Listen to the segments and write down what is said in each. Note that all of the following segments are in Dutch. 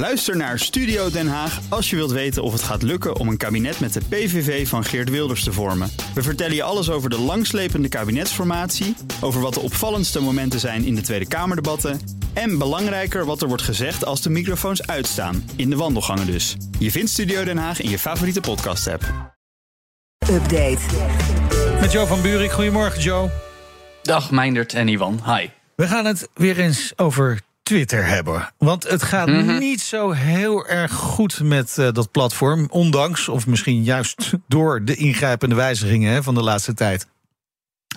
Luister naar Studio Den Haag als je wilt weten of het gaat lukken om een kabinet met de PVV van Geert Wilders te vormen. We vertellen je alles over de langslepende kabinetsformatie, over wat de opvallendste momenten zijn in de Tweede Kamerdebatten en belangrijker wat er wordt gezegd als de microfoons uitstaan, in de wandelgangen dus. Je vindt Studio Den Haag in je favoriete podcast-app. Update. Met Joe van Buurik. Goedemorgen, Joe. Dag Meindert en Iwan. Hi. We gaan het weer eens over Twitter hebben. Want het gaat Mhm. niet zo heel erg goed met eh, dat platform. Ondanks, of misschien juist door de ingrijpende wijzigingen hè, van de laatste tijd.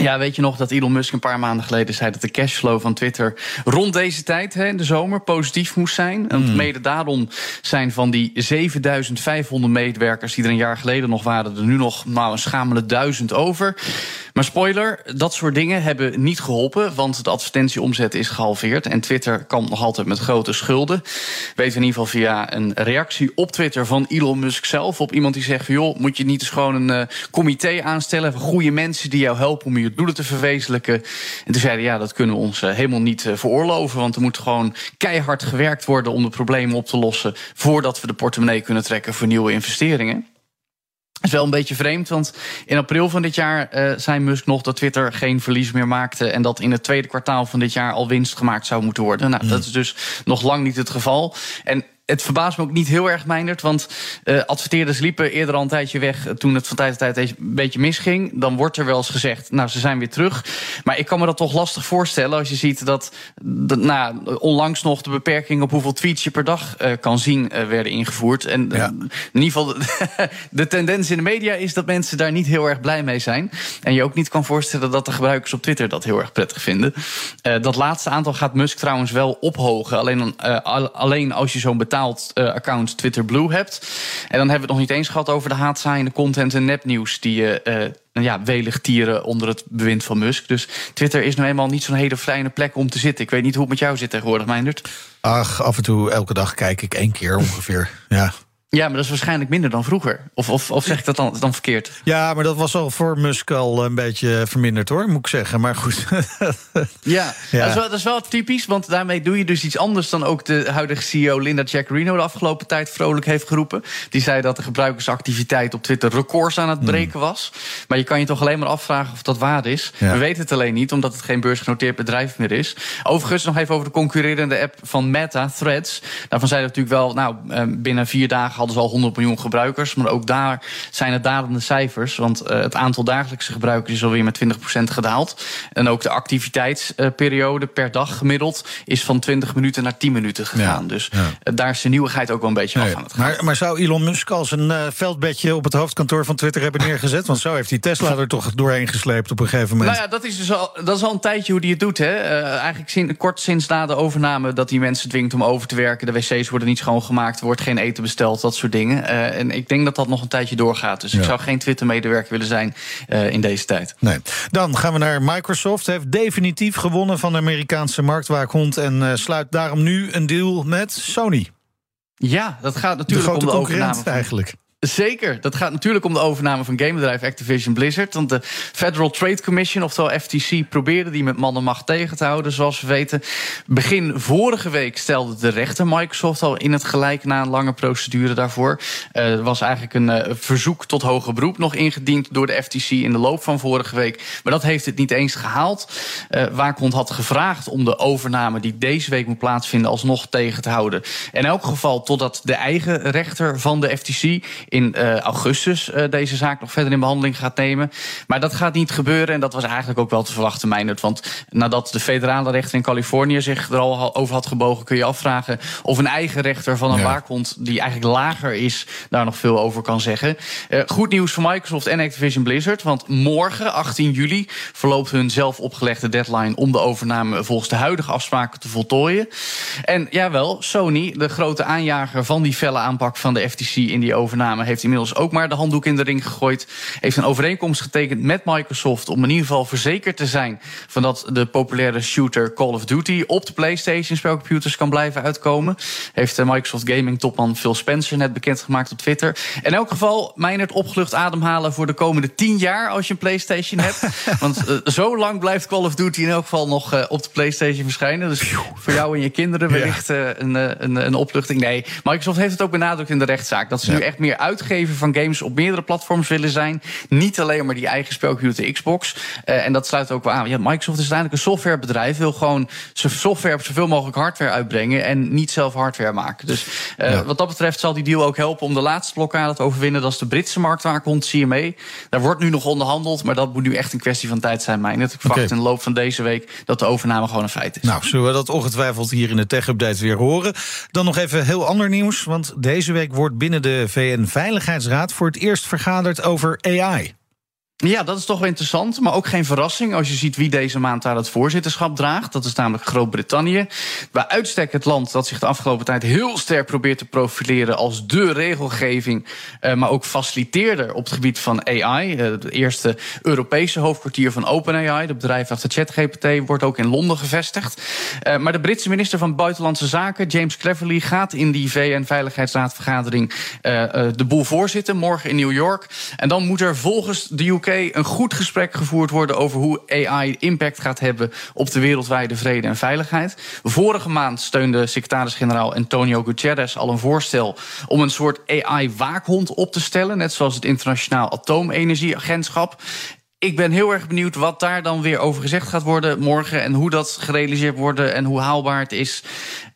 Ja, weet je nog dat Elon Musk een paar maanden geleden zei dat de cashflow van Twitter rond deze tijd, hè, in de zomer, positief moest zijn? En mede daarom zijn van die 7500 medewerkers die er een jaar geleden nog waren, er nu nog nou, een schamele duizend over. Maar spoiler, dat soort dingen hebben niet geholpen, want de advertentieomzet is gehalveerd en Twitter kampt nog altijd met grote schulden. Weten we in ieder geval via een reactie op Twitter van Elon Musk zelf, op iemand die zegt joh, moet je niet eens gewoon een eh, comité aanstellen van goede mensen die jou helpen om je doelen te verwezenlijken. En toen zeiden ja, dat kunnen we ons eh, helemaal niet eh, veroorloven, want er moet gewoon keihard gewerkt worden om de problemen op te lossen voordat we de portemonnee kunnen trekken voor nieuwe investeringen. Is wel een beetje vreemd, want in april van dit jaar eh, zei Musk nog dat Twitter geen verlies meer maakte en dat in het tweede kwartaal van dit jaar al winst gemaakt zou moeten worden. Nou, dat is dus nog lang niet het geval. En het verbaast me ook niet heel erg, Meindert. Want uh, adverteerders liepen eerder al een tijdje weg toen het van tijd tot tijd een beetje misging. Dan wordt er wel eens gezegd, nou, ze zijn weer terug. Maar ik kan me dat toch lastig voorstellen als je ziet dat, dat nou, onlangs nog de beperking op hoeveel tweets je per dag uh, kan zien uh, werden ingevoerd. En ja. in ieder geval, de, de tendens in de media is dat mensen daar niet heel erg blij mee zijn. En je ook niet kan voorstellen dat de gebruikers op Twitter dat heel erg prettig vinden. dat laatste aantal gaat Musk trouwens wel ophogen. Alleen, alleen als je zo'n betaald uh, account Twitter Blue hebt. En dan hebben we het nog niet eens gehad over de haatzaaiende content en nepnieuws die je uh, nou ja, welig tieren onder het bewind van Musk. Dus Twitter is nu eenmaal niet zo'n hele fijne plek om te zitten. Ik weet niet hoe het met jou zit tegenwoordig, Meindert. Ach, af en toe, elke dag kijk ik één keer ongeveer. Ja. Ja, maar dat is waarschijnlijk minder dan vroeger. Of, of, of zeg ik dat dan, dan verkeerd? Ja, maar dat was al voor Musk al een beetje verminderd hoor, moet ik zeggen. Maar goed. ja, ja. Dat, is wel, dat is wel typisch, want daarmee doe je dus iets anders dan ook de huidige CEO Linda Jaccarino de afgelopen tijd vrolijk heeft geroepen. Die zei dat de gebruikersactiviteit op Twitter records aan het breken was. Maar je kan je toch alleen maar afvragen of dat waar is. Ja. We weten het alleen niet, omdat het geen beursgenoteerd bedrijf meer is. Overigens nog even over de concurrerende app van Meta, Threads. Daarvan zei dat natuurlijk wel, nou, binnen vier dagen hadden ze al 100 miljoen gebruikers. Maar ook daar zijn het dalende cijfers. Want uh, het aantal dagelijkse gebruikers is alweer met 20% gedaald. En ook de activiteitsperiode per dag gemiddeld is van 20 minuten naar 10 minuten gegaan. Ja, dus ja. uh, daar is de nieuwigheid ook wel een beetje nee, af aan het gaan. Maar, maar zou Elon Musk als een uh, veldbedje op het hoofdkantoor van Twitter hebben neergezet? Want zo heeft hij Tesla er toch doorheen gesleept op een gegeven moment. Nou ja, dat is dus al, dat is al een tijdje hoe hij het doet. Hè. eigenlijk sin, kort sinds na de overname dat hij mensen dwingt om over te werken. De wc's worden niet schoongemaakt, er wordt geen eten besteld. Dat soort dingen. Uh, en ik denk dat dat nog een tijdje doorgaat. Dus ja. ik zou geen Twitter-medewerker willen zijn uh, in deze tijd. Nee. Dan gaan we naar Microsoft. Heeft definitief gewonnen van de Amerikaanse marktwaakhond. En uh, sluit daarom nu een deal met Sony. Ja, dat gaat natuurlijk de om de overname. Van... eigenlijk. Zeker. Dat gaat natuurlijk om de overname van gamebedrijf Activision Blizzard. Want de Federal Trade Commission, oftewel FTC, probeerde die met man macht tegen te houden. Zoals we weten. Begin vorige week stelde de rechter Microsoft al in het gelijk na een lange procedure daarvoor. Er was eigenlijk een uh, verzoek tot hoger beroep nog ingediend door de FTC in de loop van vorige week. Maar dat heeft het niet eens gehaald. Uh, Waakhond had gevraagd om de overname die deze week moet plaatsvinden alsnog tegen te houden. In elk geval totdat de eigen rechter van de FTC in uh, augustus uh, deze zaak nog verder in behandeling gaat nemen. Maar dat gaat niet gebeuren en dat was eigenlijk ook wel te verwachten, Meijnerd. Want nadat de federale rechter in Californië zich er al over had gebogen... kun je afvragen of een eigen rechter van een ja. waakhond... die eigenlijk lager is, daar nog veel over kan zeggen. Uh, goed nieuws voor Microsoft en Activision Blizzard. Want morgen, 18 juli, verloopt hun zelf opgelegde deadline... om de overname volgens de huidige afspraken te voltooien. En jawel, Sony, de grote aanjager van die felle aanpak van de FTC in die overname heeft inmiddels ook maar de handdoek in de ring gegooid. Heeft een overeenkomst getekend met Microsoft om in ieder geval verzekerd te zijn van dat de populaire shooter Call of Duty op de PlayStation spelcomputers kan blijven uitkomen. Heeft de Microsoft Gaming topman Phil Spencer net bekendgemaakt op Twitter. In elk geval, het opgelucht ademhalen voor de komende tien jaar als je een PlayStation hebt. Want uh, zo lang blijft Call of Duty in elk geval nog uh, op de PlayStation verschijnen. Dus voor jou en je kinderen wellicht uh, een, een, een opluchting. Nee, Microsoft heeft het ook benadrukt in de rechtszaak. Dat ze ja. nu echt meer uitgever van games op meerdere platforms willen zijn. Niet alleen maar die eigen spelcomputer Xbox. en dat sluit ook wel aan. Ja, Microsoft is uiteindelijk een softwarebedrijf. Wil gewoon software op zoveel mogelijk hardware uitbrengen. En niet zelf hardware maken. Dus ja. wat dat betreft zal die deal ook helpen om de laatste blokkade te overwinnen. Dat is de Britse marktwaakhond CMA. Daar wordt nu nog onderhandeld. Maar dat moet nu echt een kwestie van tijd zijn, mij. Net ik verwacht okay. in de loop van deze week dat de overname gewoon een feit is. Nou, zullen we dat ongetwijfeld hier in de tech-update weer horen. Dan nog even heel ander nieuws. Want deze week wordt binnen de VN-veiligheidsraad voor het eerst vergaderd over AI. Ja, dat is toch wel interessant, maar ook geen verrassing als je ziet wie deze maand daar het voorzitterschap draagt. Dat is namelijk Groot-Brittannië. Bij uitstek het land dat zich de afgelopen tijd heel sterk probeert te profileren als de regelgeving, eh, maar ook faciliteerder op het gebied van AI. Eh, het eerste Europese hoofdkwartier van OpenAI, de bedrijf achter ChatGPT, wordt ook in Londen gevestigd. Eh, maar de Britse minister van Buitenlandse Zaken, James Cleverly, gaat in die VN-veiligheidsraadvergadering de boel voorzitten, morgen in New York. En dan moet er volgens de UK een goed gesprek gevoerd worden over hoe AI impact gaat hebben op de wereldwijde vrede en veiligheid. Vorige maand steunde secretaris-generaal Antonio Guterres al een voorstel om een soort AI-waakhond op te stellen, net zoals het Internationaal Atoomenergieagentschap. Ik ben heel erg benieuwd wat daar dan weer over gezegd gaat worden morgen. En hoe dat gerealiseerd wordt en hoe haalbaar het is.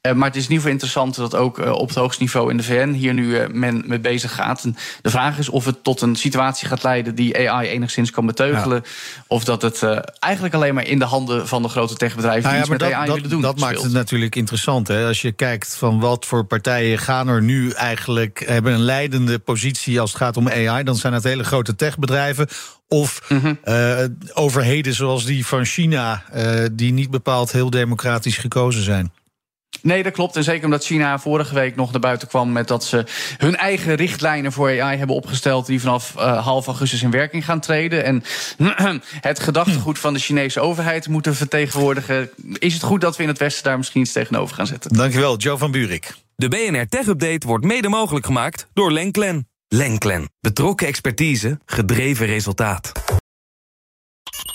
Uh, maar het is in ieder geval interessant dat ook uh, op het hoogste niveau in de VN hier nu uh, men mee bezig gaat. En de vraag is of het tot een situatie gaat leiden die AI enigszins kan beteugelen. Ja. Of dat het eigenlijk alleen maar in de handen van de grote techbedrijven nou ja, iets met dat, AI dat, willen doen. Dat maakt het natuurlijk interessant. Hè? Als je kijkt van wat voor partijen gaan er nu eigenlijk hebben een leidende positie als het gaat om AI, dan zijn het hele grote techbedrijven. Of mm -hmm. uh, overheden zoals die van China, uh, die niet bepaald heel democratisch gekozen zijn. Nee, dat klopt. En zeker omdat China vorige week nog naar buiten kwam met dat ze hun eigen richtlijnen voor AI hebben opgesteld. die vanaf uh, half augustus in werking gaan treden. En het gedachtegoed van de Chinese overheid moeten vertegenwoordigen. Is het goed dat we in het Westen daar misschien iets tegenover gaan zetten? Dankjewel, Joe van Buurik. De BNR Tech Update wordt mede mogelijk gemaakt door Lenklen. Lenklen. Betrokken expertise, gedreven resultaat.